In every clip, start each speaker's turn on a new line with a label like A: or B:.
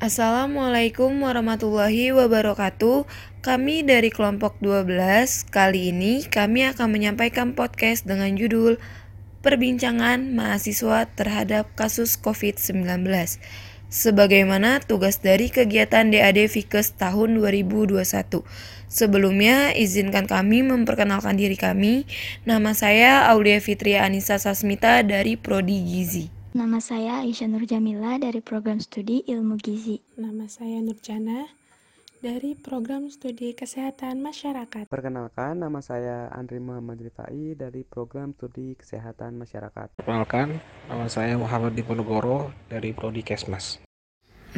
A: Assalamualaikum warahmatullahi wabarakatuh. Kami dari kelompok 12. Kali ini kami akan menyampaikan podcast dengan judul Perbincangan mahasiswa terhadap kasus COVID-19. Sebagaimana tugas dari kegiatan DAD Fikes tahun 2021. Sebelumnya, izinkan kami memperkenalkan diri kami. Nama saya Aulia Fitria Anissa Sasmita dari Prodi Gizi.
B: Nama saya Aisyah Nur Jamila dari program studi Ilmu Gizi.
C: Nama saya Nurjana dari program studi Kesehatan Masyarakat.
D: Perkenalkan, nama saya Andri Muhammad Rifai dari program studi Kesehatan Masyarakat.
E: Perkenalkan, nama saya Muhammad Diponegoro dari prodi Kesmas.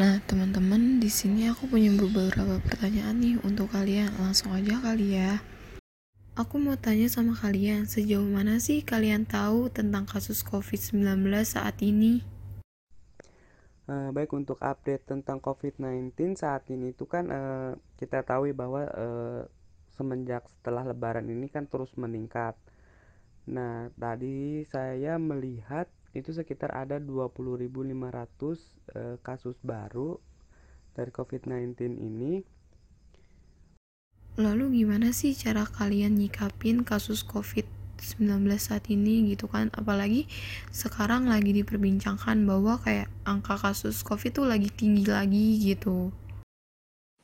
A: Nah, teman-teman, di sini aku punya beberapa pertanyaan nih untuk kalian. Langsung aja kali ya. Aku mau tanya sama kalian, sejauh mana sih kalian tahu tentang kasus COVID-19 saat ini?
D: Uh, baik untuk update tentang COVID-19 saat ini itu kan uh, kita tahu bahwa uh, semenjak setelah lebaran ini kan terus meningkat. Nah, tadi saya melihat itu sekitar ada 20.500 uh, kasus baru dari COVID-19 ini
A: Lalu gimana sih cara kalian nyikapin kasus COVID-19 saat ini gitu kan? Apalagi sekarang lagi diperbincangkan bahwa kayak angka kasus COVID tuh lagi tinggi lagi gitu.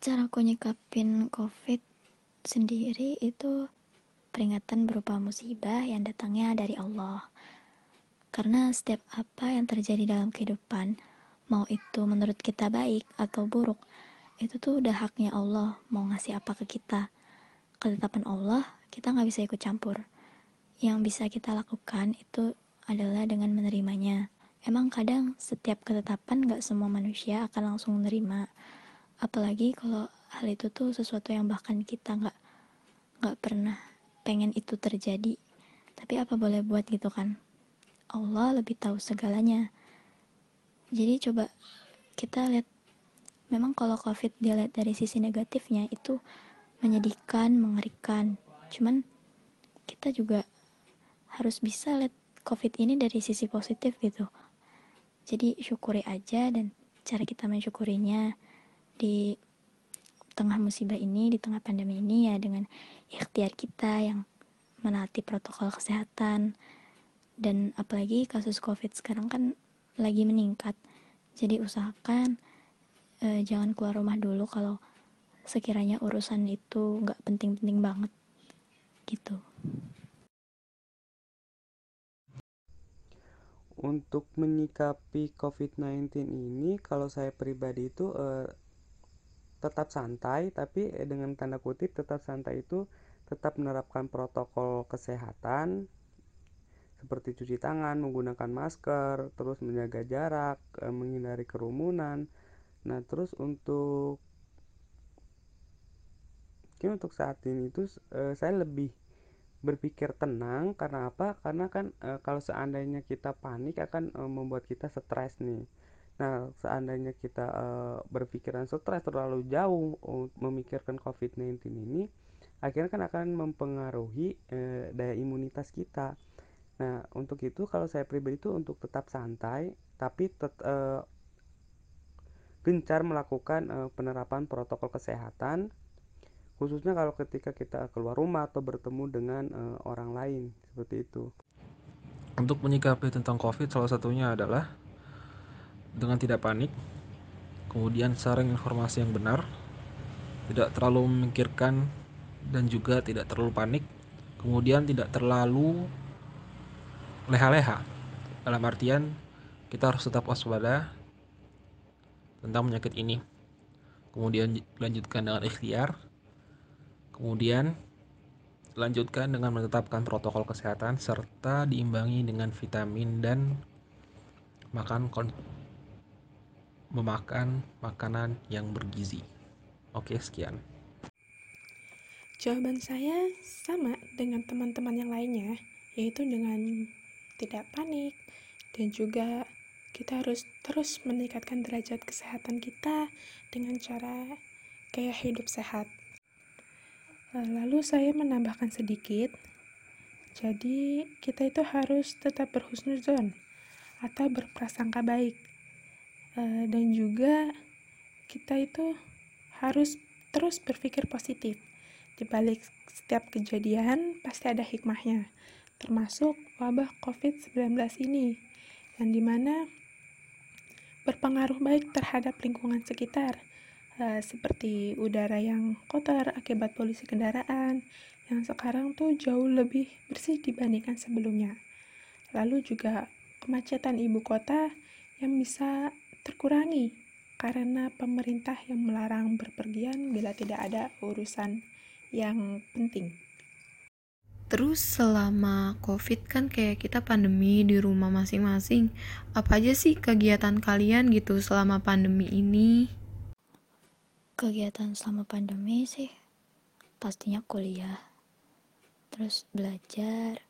B: Cara aku nyikapin COVID sendiri itu peringatan berupa musibah yang datangnya dari Allah. Karena setiap apa yang terjadi dalam kehidupan, mau itu menurut kita baik atau buruk, itu tuh udah haknya Allah mau ngasih apa ke kita. Ketetapan Allah kita nggak bisa ikut campur. Yang bisa kita lakukan itu adalah dengan menerimanya. Emang kadang setiap ketetapan nggak semua manusia akan langsung menerima. Apalagi kalau hal itu tuh sesuatu yang bahkan kita nggak nggak pernah pengen itu terjadi. Tapi apa boleh buat gitu kan? Allah lebih tahu segalanya. Jadi coba kita lihat memang kalau covid dilihat dari sisi negatifnya itu menyedihkan mengerikan. Cuman kita juga harus bisa lihat covid ini dari sisi positif gitu. Jadi syukuri aja dan cara kita mensyukurinya di tengah musibah ini di tengah pandemi ini ya dengan ikhtiar kita yang menaati protokol kesehatan. Dan apalagi kasus covid sekarang kan lagi meningkat. Jadi usahakan eh, jangan keluar rumah dulu kalau sekiranya urusan itu nggak penting-penting banget gitu.
D: Untuk menyikapi COVID-19 ini, kalau saya pribadi itu eh, tetap santai, tapi eh, dengan tanda kutip tetap santai itu tetap menerapkan protokol kesehatan seperti cuci tangan, menggunakan masker, terus menjaga jarak, eh, menghindari kerumunan, Nah, terus untuk mungkin untuk saat ini itu e, saya lebih berpikir tenang karena apa? Karena kan e, kalau seandainya kita panik akan e, membuat kita stres nih. Nah, seandainya kita e, berpikiran stres terlalu jauh memikirkan COVID-19 ini, akhirnya kan akan mempengaruhi e, daya imunitas kita. Nah, untuk itu kalau saya pribadi itu untuk tetap santai, tapi tet, e, gencar melakukan uh, penerapan protokol kesehatan khususnya kalau ketika kita keluar rumah atau bertemu dengan uh, orang lain seperti itu.
E: Untuk menyikapi tentang COVID salah satunya adalah dengan tidak panik, kemudian sharing informasi yang benar, tidak terlalu memikirkan dan juga tidak terlalu panik, kemudian tidak terlalu leha-leha. Dalam artian kita harus tetap waspada tentang penyakit ini. Kemudian dilanjutkan dengan ikhtiar. Kemudian lanjutkan dengan menetapkan protokol kesehatan serta diimbangi dengan vitamin dan makan memakan makanan yang bergizi. Oke, sekian.
C: Jawaban saya sama dengan teman-teman yang lainnya, yaitu dengan tidak panik dan juga kita harus terus meningkatkan derajat kesehatan kita dengan cara gaya hidup sehat. Eh, lalu saya menambahkan sedikit, jadi kita itu harus tetap berhusnuzon atau berprasangka baik. Eh, dan juga kita itu harus terus berpikir positif. Di balik setiap kejadian pasti ada hikmahnya, termasuk wabah COVID-19 ini, yang di mana berpengaruh baik terhadap lingkungan sekitar, uh, seperti udara yang kotor akibat polusi kendaraan, yang sekarang tuh jauh lebih bersih dibandingkan sebelumnya. Lalu juga kemacetan ibu kota yang bisa terkurangi karena pemerintah yang melarang berpergian bila tidak ada urusan yang penting.
A: Terus selama COVID kan kayak kita pandemi di rumah masing-masing. Apa aja sih kegiatan kalian gitu selama pandemi ini?
B: Kegiatan selama pandemi sih pastinya kuliah. Terus belajar,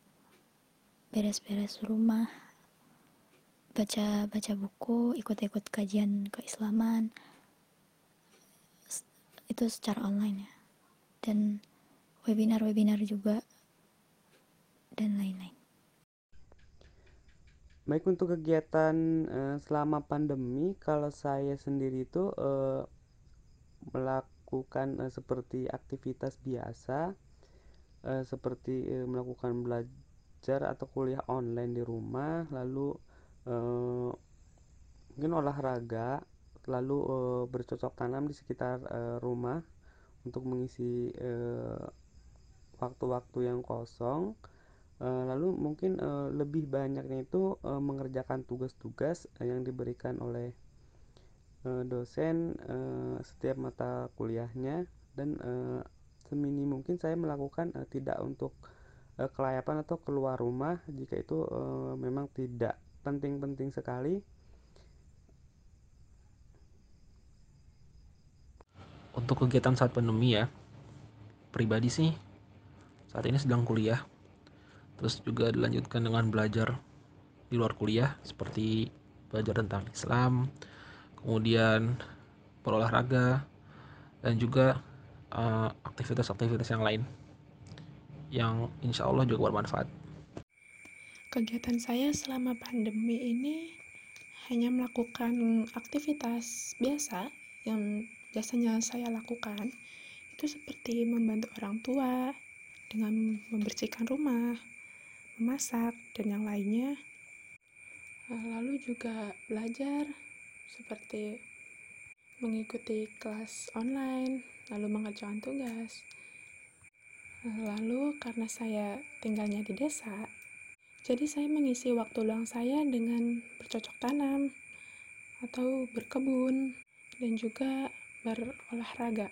B: beres-beres rumah, baca-baca buku, ikut-ikut kajian keislaman. Itu secara online ya. Dan webinar-webinar juga dan lain-lain.
D: Baik untuk kegiatan uh, selama pandemi, kalau saya sendiri itu uh, melakukan uh, seperti aktivitas biasa, uh, seperti uh, melakukan belajar atau kuliah online di rumah, lalu uh, mungkin olahraga, lalu uh, bercocok tanam di sekitar uh, rumah untuk mengisi waktu-waktu uh, yang kosong lalu mungkin uh, lebih banyaknya itu uh, mengerjakan tugas-tugas yang diberikan oleh dosen setiap mata kuliahnya. Dan semini mungkin saya melakukan tidak untuk kelayapan atau keluar rumah jika itu memang tidak penting-penting sekali.
E: Untuk kegiatan saat pandemi ya pribadi sih saat ini sedang kuliah terus juga dilanjutkan dengan belajar di luar kuliah seperti belajar tentang Islam kemudian berolahraga dan juga uh, aktivitas-aktivitas yang lain yang insya Allah juga bermanfaat.
C: Kegiatan saya selama pandemi ini hanya melakukan aktivitas biasa yang biasanya saya lakukan. Itu seperti membantu orang tua dengan membersihkan rumah, memasak, dan yang lainnya. Eh, lalu juga belajar seperti mengikuti kelas online, lalu mengerjakan tugas. Eh, lalu karena saya tinggalnya di desa, jadi saya mengisi waktu luang saya dengan bercocok tanam atau berkebun dan juga berolahraga.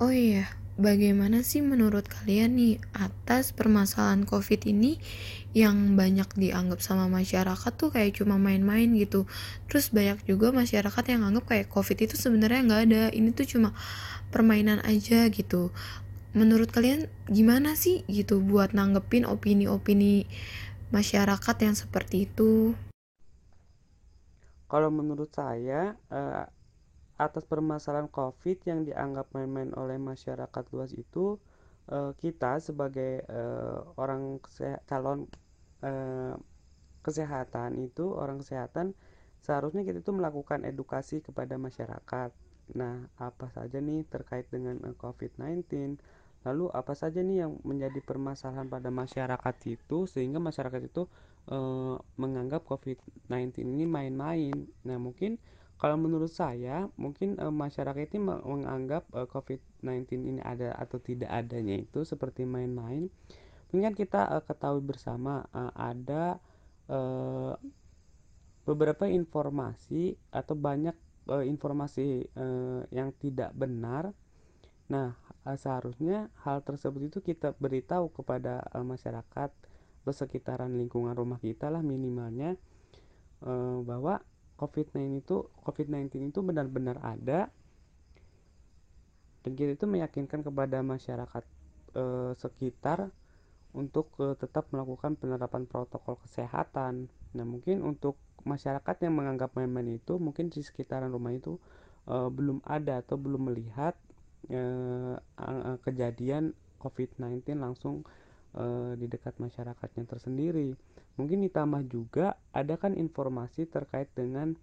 A: Oh iya, bagaimana sih menurut kalian nih atas permasalahan COVID ini yang banyak dianggap sama masyarakat tuh kayak cuma main-main gitu. Terus banyak juga masyarakat yang anggap kayak COVID itu sebenarnya nggak ada, ini tuh cuma permainan aja gitu. Menurut kalian gimana sih gitu buat nanggepin opini-opini masyarakat yang seperti itu?
D: Kalau menurut saya, uh, atas permasalahan COVID yang dianggap main-main oleh masyarakat luas itu uh, kita sebagai uh, orang calon uh, kesehatan itu orang kesehatan seharusnya kita itu melakukan edukasi kepada masyarakat. Nah, apa saja nih terkait dengan uh, COVID-19? Lalu apa saja nih yang menjadi permasalahan pada masyarakat itu sehingga masyarakat itu uh, menganggap COVID-19 ini main-main. Nah, mungkin kalau menurut saya, mungkin uh, masyarakat ini menganggap uh, COVID-19 ini ada atau tidak adanya itu seperti main-main. Mungkin kita uh, ketahui bersama uh, ada uh, beberapa informasi atau banyak uh, informasi uh, yang tidak benar. Nah, uh, seharusnya hal tersebut itu kita beritahu kepada uh, masyarakat atau sekitaran lingkungan rumah kita lah minimalnya bahwa COVID-19 itu COVID-19 itu benar-benar ada dan kita itu meyakinkan kepada masyarakat e, sekitar untuk e, tetap melakukan penerapan protokol kesehatan. Nah, mungkin untuk masyarakat yang menganggap main-main itu mungkin di sekitaran rumah itu e, belum ada atau belum melihat e, kejadian COVID-19 langsung e, di dekat masyarakatnya tersendiri. Mungkin ditambah juga ada kan informasi terkait dengan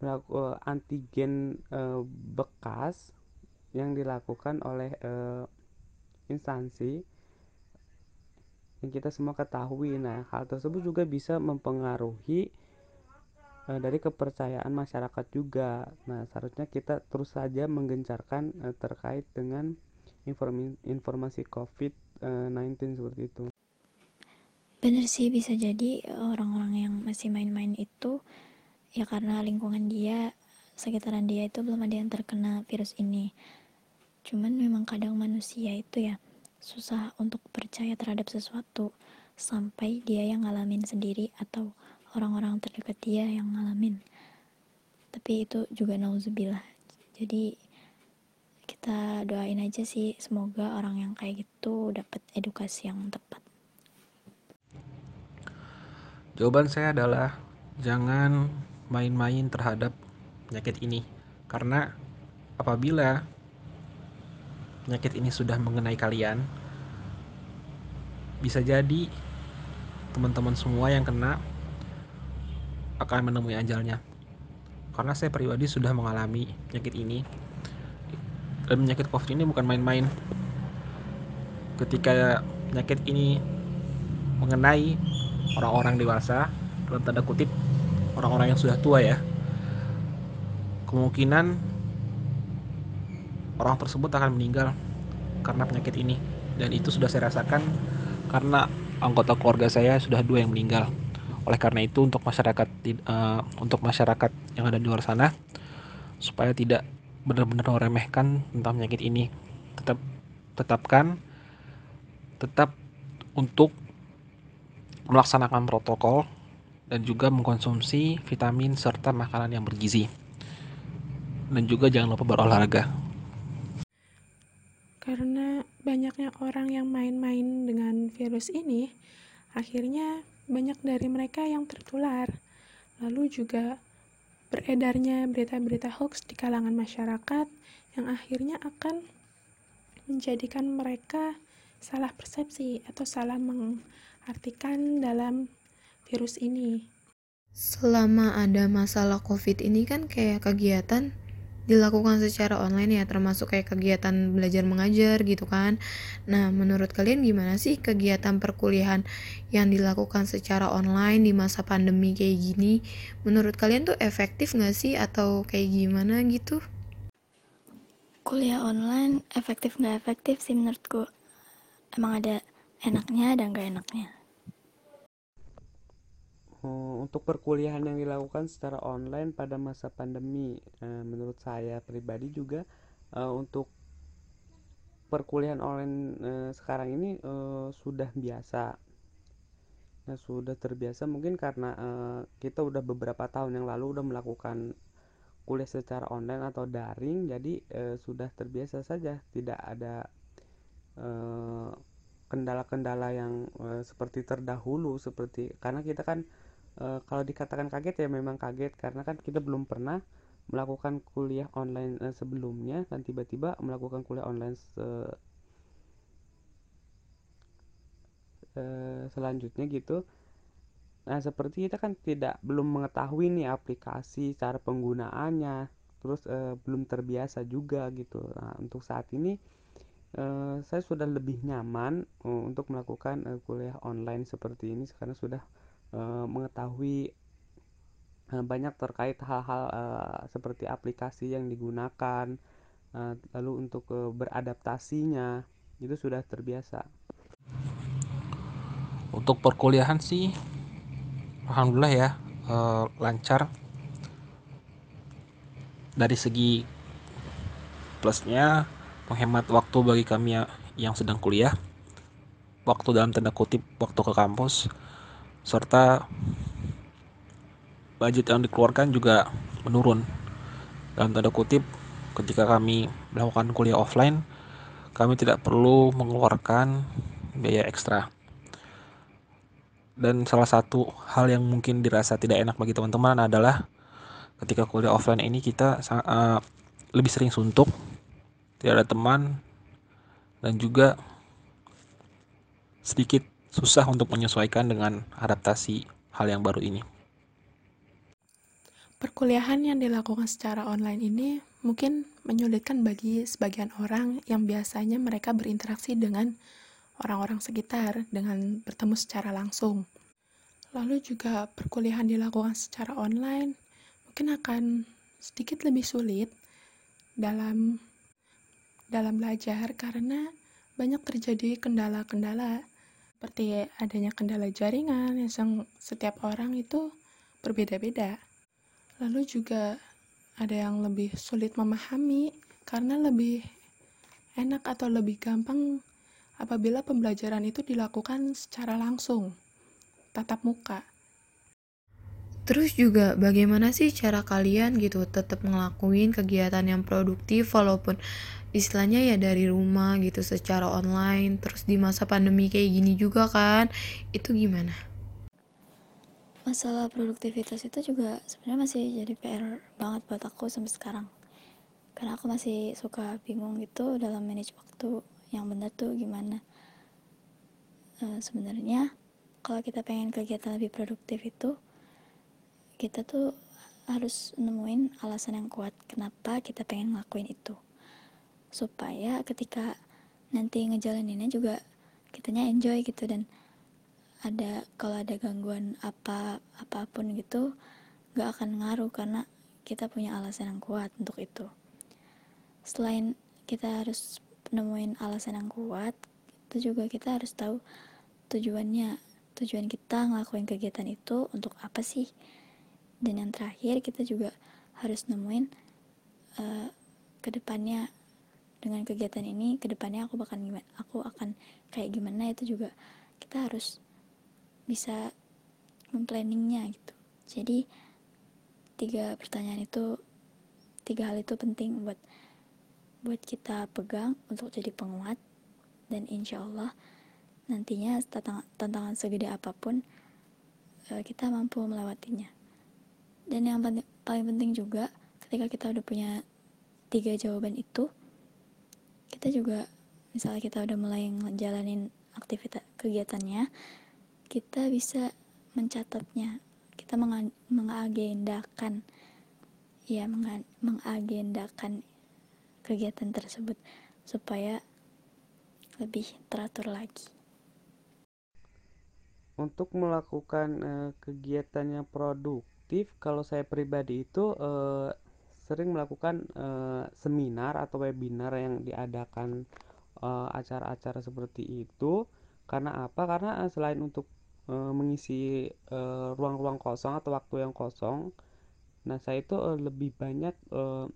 D: melakukan antigen uh, bekas yang dilakukan oleh uh, instansi yang kita semua ketahui. Nah, hal tersebut juga bisa mempengaruhi uh, dari kepercayaan masyarakat juga. Nah, seharusnya kita terus saja menggencarkan terkait dengan informasi COVID-19 seperti itu.
B: Bener sih bisa jadi orang-orang yang masih main-main itu ya karena lingkungan dia sekitaran dia itu belum ada yang terkena virus ini. Cuman memang kadang manusia itu ya susah untuk percaya terhadap sesuatu sampai dia yang ngalamin sendiri atau orang-orang terdekat dia yang ngalamin tapi itu juga nauzubillah jadi kita doain aja sih semoga orang yang kayak gitu dapat edukasi yang tepat.
E: Jawaban saya adalah jangan main-main terhadap penyakit ini. Karena apabila penyakit ini sudah mengenai kalian bisa jadi teman-teman semua yang kena akan menemui ajalnya. Karena saya pribadi sudah mengalami penyakit ini dan penyakit covid ini bukan main-main. Ketika penyakit ini mengenai orang-orang dewasa dalam tanda kutip orang-orang yang sudah tua ya kemungkinan orang tersebut akan meninggal karena penyakit ini. Dan itu sudah saya rasakan karena anggota keluarga saya sudah dua yang meninggal. Oleh karena itu untuk masyarakat uh, untuk masyarakat yang ada di luar sana supaya tidak benar-benar meremehkan tentang penyakit ini. Tetap tetapkan tetap untuk melaksanakan protokol dan juga mengkonsumsi vitamin serta makanan yang bergizi. Dan juga jangan lupa berolahraga.
C: Karena banyaknya orang yang main-main dengan virus ini, akhirnya banyak dari mereka yang tertular. Lalu juga beredarnya berita-berita hoax di kalangan masyarakat yang akhirnya akan menjadikan mereka salah persepsi atau salah mengartikan dalam virus ini.
A: Selama ada masalah COVID ini kan kayak kegiatan dilakukan secara online ya termasuk kayak kegiatan belajar mengajar gitu kan. Nah menurut kalian gimana sih kegiatan perkuliahan yang dilakukan secara online di masa pandemi kayak gini? Menurut kalian tuh efektif gak sih atau kayak gimana gitu?
B: Kuliah online efektif nggak efektif sih menurutku. Emang ada enaknya dan gak enaknya
D: untuk perkuliahan yang dilakukan secara online pada masa pandemi. Uh, menurut saya pribadi juga uh, untuk perkuliahan online uh, sekarang ini sudah biasa. Nah sudah terbiasa mungkin karena kita udah beberapa tahun yang lalu udah melakukan kuliah secara online atau daring. Jadi sudah terbiasa saja. Tidak ada kendala-kendala yang seperti terdahulu seperti karena kita kan e, kalau dikatakan kaget ya memang kaget karena kan kita belum pernah melakukan kuliah online e, sebelumnya dan tiba-tiba melakukan kuliah online se, e, selanjutnya gitu. Nah seperti kita kan tidak belum mengetahui nih aplikasi cara penggunaannya terus e, belum terbiasa juga gitu. Nah untuk saat ini e, saya sudah lebih nyaman e, untuk melakukan e, kuliah online seperti ini karena sudah Eh, mengetahui uh, banyak terkait hal-hal uh, seperti aplikasi yang digunakan uh, lalu untuk uh, beradaptasinya itu sudah terbiasa.
E: Untuk perkuliahan sih alhamdulillah ya uh, lancar. Dari segi plusnya menghemat waktu bagi kami yang sedang kuliah. Waktu dalam tanda kutip waktu ke kampus serta budget yang dikeluarkan juga menurun. Dalam tanda kutip ketika kami melakukan kuliah offline kami tidak perlu mengeluarkan biaya ekstra. Dan salah satu hal yang mungkin dirasa tidak enak bagi teman-teman adalah ketika kuliah offline ini kita uh, lebih sering suntuk tidak ada teman dan juga sedikit susah untuk menyesuaikan dengan adaptasi hal yang baru ini.
C: perkuliahan yang dilakukan secara online ini mungkin menyulitkan bagi sebagian orang yang biasanya mereka berinteraksi dengan orang-orang sekitar dengan bertemu secara langsung. Lalu juga perkuliahan dilakukan secara online mungkin akan sedikit lebih sulit dalam dalam belajar karena banyak terjadi kendala-kendala seperti adanya kendala jaringan yang setiap orang itu berbeda-beda. Lalu juga ada yang lebih sulit memahami karena lebih enak atau lebih gampang apabila pembelajaran itu dilakukan secara langsung, tatap muka.
A: Terus juga bagaimana sih cara kalian gitu tetap ngelakuin kegiatan yang produktif walaupun istilahnya ya dari rumah gitu secara online terus di masa pandemi kayak gini juga kan? Itu gimana?
B: Masalah produktivitas itu juga sebenarnya masih jadi PR banget buat aku sampai sekarang. Karena aku masih suka bingung gitu dalam manage waktu yang benar tuh gimana. E, sebenarnya kalau kita pengen kegiatan lebih produktif itu kita tuh harus nemuin alasan yang kuat kenapa kita pengen ngelakuin itu. Supaya ketika nanti ngejalaninnya juga kitanya enjoy gitu dan ada kalau ada gangguan apa apa pun gitu gak akan ngaruh karena kita punya alasan yang kuat untuk itu. Selain kita harus nemuin alasan yang kuat itu juga kita harus tahu tujuannya. Tujuan kita ngelakuin kegiatan itu untuk apa sih dan yang terakhir kita juga harus nemuin uh, ke depannya dengan kegiatan ini ke depannya aku bakal gimana aku akan kayak gimana itu juga kita harus bisa memplanningnya gitu. Jadi tiga pertanyaan itu tiga hal itu penting buat buat kita pegang untuk jadi penguat. Dan insya Allah nantinya tantangan, tantangan segede apa pun uh, kita mampu melewatinya dan yang paling penting juga ketika kita udah punya tiga jawaban itu kita juga misalnya kita udah mulai ngejalanin aktivitas kegiatannya kita bisa mencatatnya. Kita mengagendakan ya mengagendakan kegiatan tersebut supaya lebih teratur lagi.
D: Untuk melakukan uh, kegiatannya produk aktif kalau saya pribadi itu eh, sering melakukan eh, seminar atau webinar yang diadakan eh, acara-acara seperti itu. Karena apa? Karena eh, selain untuk eh, mengisi eh, ruang-ruang kosong atau waktu yang kosong nah saya itu eh, lebih banyak eh,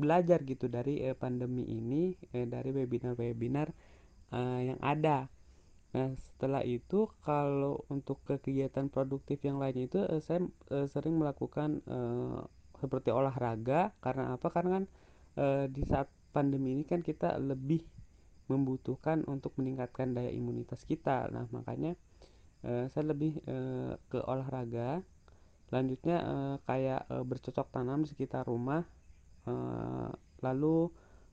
D: belajar gitu dari eh, pandemi ini eh, dari webinar-webinar eh, yang ada Nah, setelah itu kalau untuk kegiatan produktif yang lainnya itu eh, saya eh, sering melakukan eh, seperti olahraga karena apa? Karena kan eh, di saat pandemi ini kan kita lebih membutuhkan untuk meningkatkan daya imunitas kita. Nah, makanya eh, saya lebih eh, ke olahraga. Lanjutnya kayak bercocok tanam di sekitar rumah. Lalu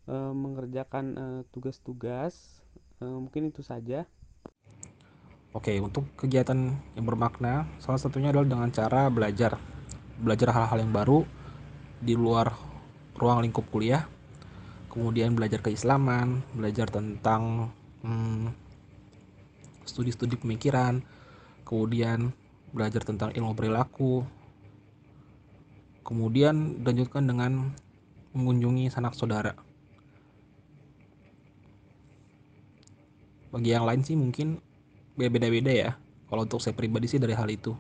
D: mengerjakan tugas-tugas. Mungkin itu saja.
E: Oke, untuk kegiatan yang bermakna, salah satunya adalah dengan cara belajar. Belajar hal-hal yang baru di luar ruang lingkup kuliah. Kemudian belajar keislaman, belajar tentang hmm, studi-studi pemikiran, kemudian belajar tentang ilmu perilaku. Kemudian dilanjutkan dengan mengunjungi sanak saudara. Bagi yang lain sih mungkin beda-beda ya. Kalau untuk saya pribadi sih dari hal itu.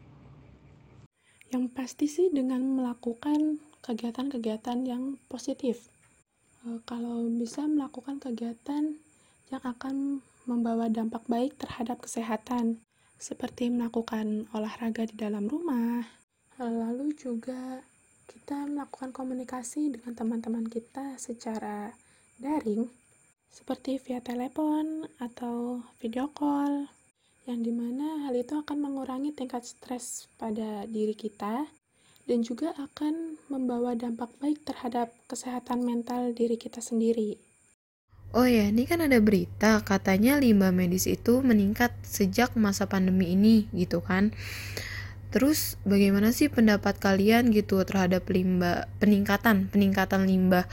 C: Yang pasti sih dengan melakukan kegiatan-kegiatan yang positif. E, kalau bisa melakukan kegiatan yang akan membawa dampak baik terhadap kesehatan seperti melakukan olahraga di dalam rumah lalu juga kita melakukan komunikasi dengan teman-teman kita secara daring seperti via telepon atau video call yang di mana hal itu akan mengurangi tingkat stres pada diri kita dan juga akan membawa dampak baik terhadap kesehatan mental diri kita sendiri.
A: Oh ya, ini kan ada berita katanya limbah medis itu meningkat sejak masa pandemi ini gitu kan. Terus bagaimana sih pendapat kalian gitu terhadap limbah peningkatan peningkatan limbah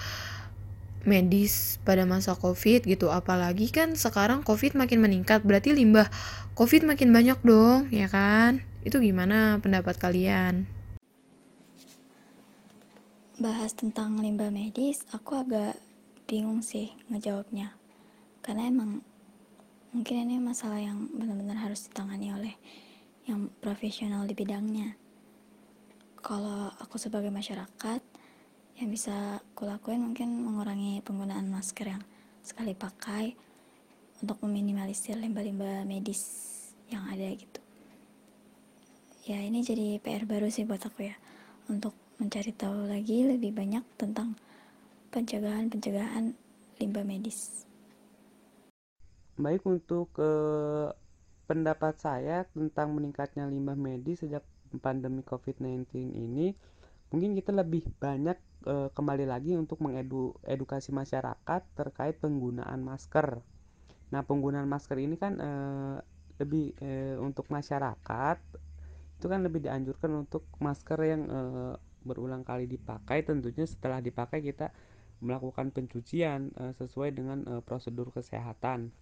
A: medis pada masa Covid gitu. Apalagi kan sekarang Covid makin meningkat, berarti limbah Covid makin banyak dong, ya kan? Itu gimana pendapat kalian?
B: Bahas tentang limbah medis, aku agak bingung sih ngejawabnya. Karena emang mungkin ini masalah yang benar-benar harus ditangani oleh yang profesional di bidangnya. Kalau aku sebagai masyarakat, yang bisa kulakuin mungkin mengurangi penggunaan masker yang sekali pakai untuk meminimalisir limbah-limbah medis yang ada gitu. Ya ini jadi PR baru sih buat aku ya untuk mencari tahu lagi lebih banyak tentang pencegahan-pencegahan limbah medis.
D: Baik untuk uh, pendapat saya tentang meningkatnya limbah medis sejak pandemi COVID-19 ini mungkin kita lebih banyak kembali lagi untuk mengedukasi masyarakat terkait penggunaan masker. Nah, penggunaan masker ini kan e, lebih e, untuk masyarakat itu kan lebih dianjurkan untuk masker yang e, berulang kali dipakai. Tentunya setelah dipakai kita melakukan pencucian e, sesuai dengan e, prosedur kesehatan.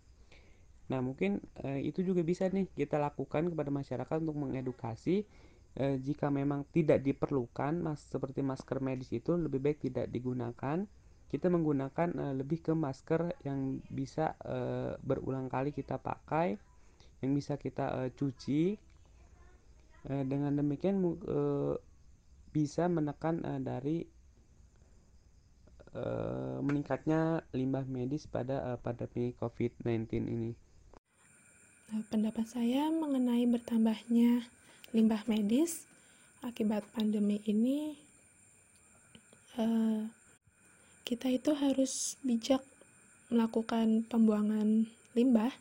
D: Nah, mungkin e, itu juga bisa nih kita lakukan kepada masyarakat untuk mengedukasi e, jika memang tidak diperlukan mas seperti masker medis itu lebih baik tidak digunakan kita menggunakan e, lebih ke masker yang bisa e, berulang kali kita pakai yang bisa kita e, cuci e, dengan demikian e, bisa menekan e, dari e, meningkatnya limbah medis pada e, pandemi COVID-19 ini.
C: Nah, pendapat saya mengenai bertambahnya limbah medis akibat pandemi ini uh, kita itu harus bijak melakukan pembuangan limbah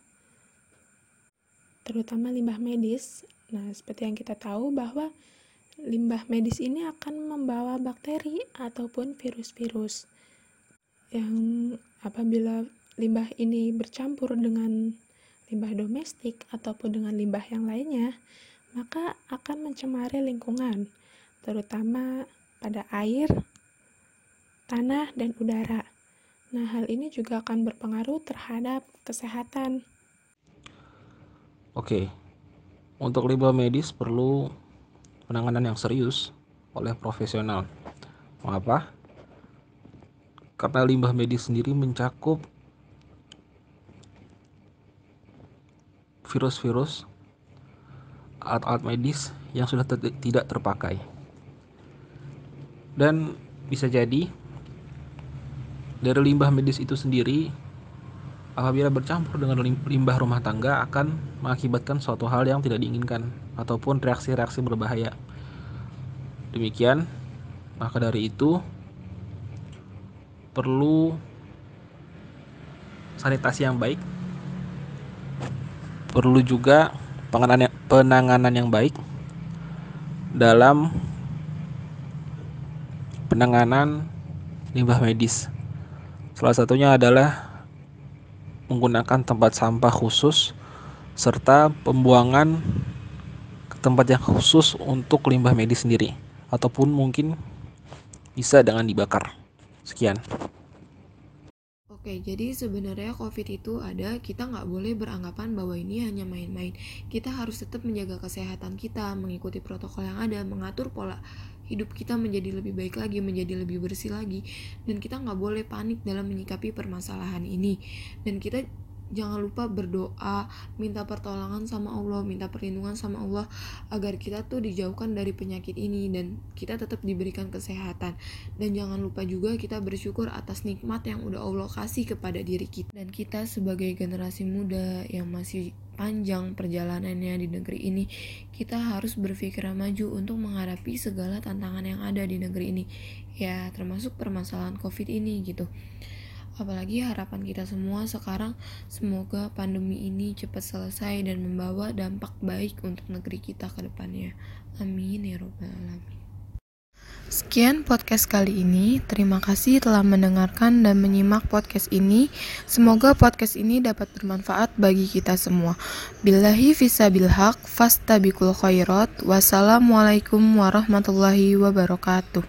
C: terutama limbah medis. Nah seperti yang kita tahu bahwa limbah medis ini akan membawa bakteri ataupun virus-virus yang apabila limbah ini bercampur dengan limbah domestik ataupun dengan limbah yang lainnya maka akan mencemari lingkungan, terutama pada air, tanah, dan udara. Nah, hal ini juga akan berpengaruh terhadap kesehatan.
E: Oke, untuk limbah medis perlu penanganan yang serius oleh profesional. Mengapa? Karena limbah medis sendiri mencakup virus-virus alat-alat medis yang sudah ter tidak terpakai. Dan bisa jadi dari limbah medis itu sendiri apabila bercampur dengan limbah rumah tangga akan mengakibatkan suatu hal yang tidak diinginkan ataupun reaksi-reaksi berbahaya. Demikian, maka dari itu perlu sanitasi yang baik. Perlu juga penanganan penanganan yang baik dalam penanganan limbah medis. Salah satunya adalah menggunakan tempat sampah khusus serta pembuangan ke tempat yang khusus untuk limbah medis sendiri ataupun mungkin bisa dengan dibakar. Sekian.
A: Oke, jadi sebenarnya COVID itu ada, kita nggak boleh beranggapan bahwa ini hanya main-main. Kita harus tetap menjaga kesehatan kita, mengikuti protokol yang ada, mengatur pola hidup kita menjadi lebih baik lagi, menjadi lebih bersih lagi, dan kita nggak boleh panik dalam menyikapi permasalahan ini. Dan kita jangan lupa berdoa, minta pertolongan sama Allah, minta perlindungan sama Allah agar kita tuh dijauhkan dari penyakit ini dan kita tetap diberikan kesehatan. Dan jangan lupa juga kita bersyukur atas nikmat yang udah Allah kasih kepada diri kita. Dan kita sebagai generasi muda yang masih panjang perjalanannya di negeri ini, kita harus berpikir maju untuk menghadapi segala tantangan yang ada di negeri ini. Ya, termasuk permasalahan Covid ini gitu. Apalagi harapan kita semua sekarang semoga pandemi ini cepat selesai dan membawa dampak baik untuk negeri kita ke depannya. Amin ya robbal alamin. Sekian podcast kali ini. Terima kasih telah mendengarkan dan menyimak podcast ini. Semoga podcast ini dapat bermanfaat bagi kita semua. Billahi fisabilhaq, fastabikul khairat. Wassalamualaikum warahmatullahi wabarakatuh.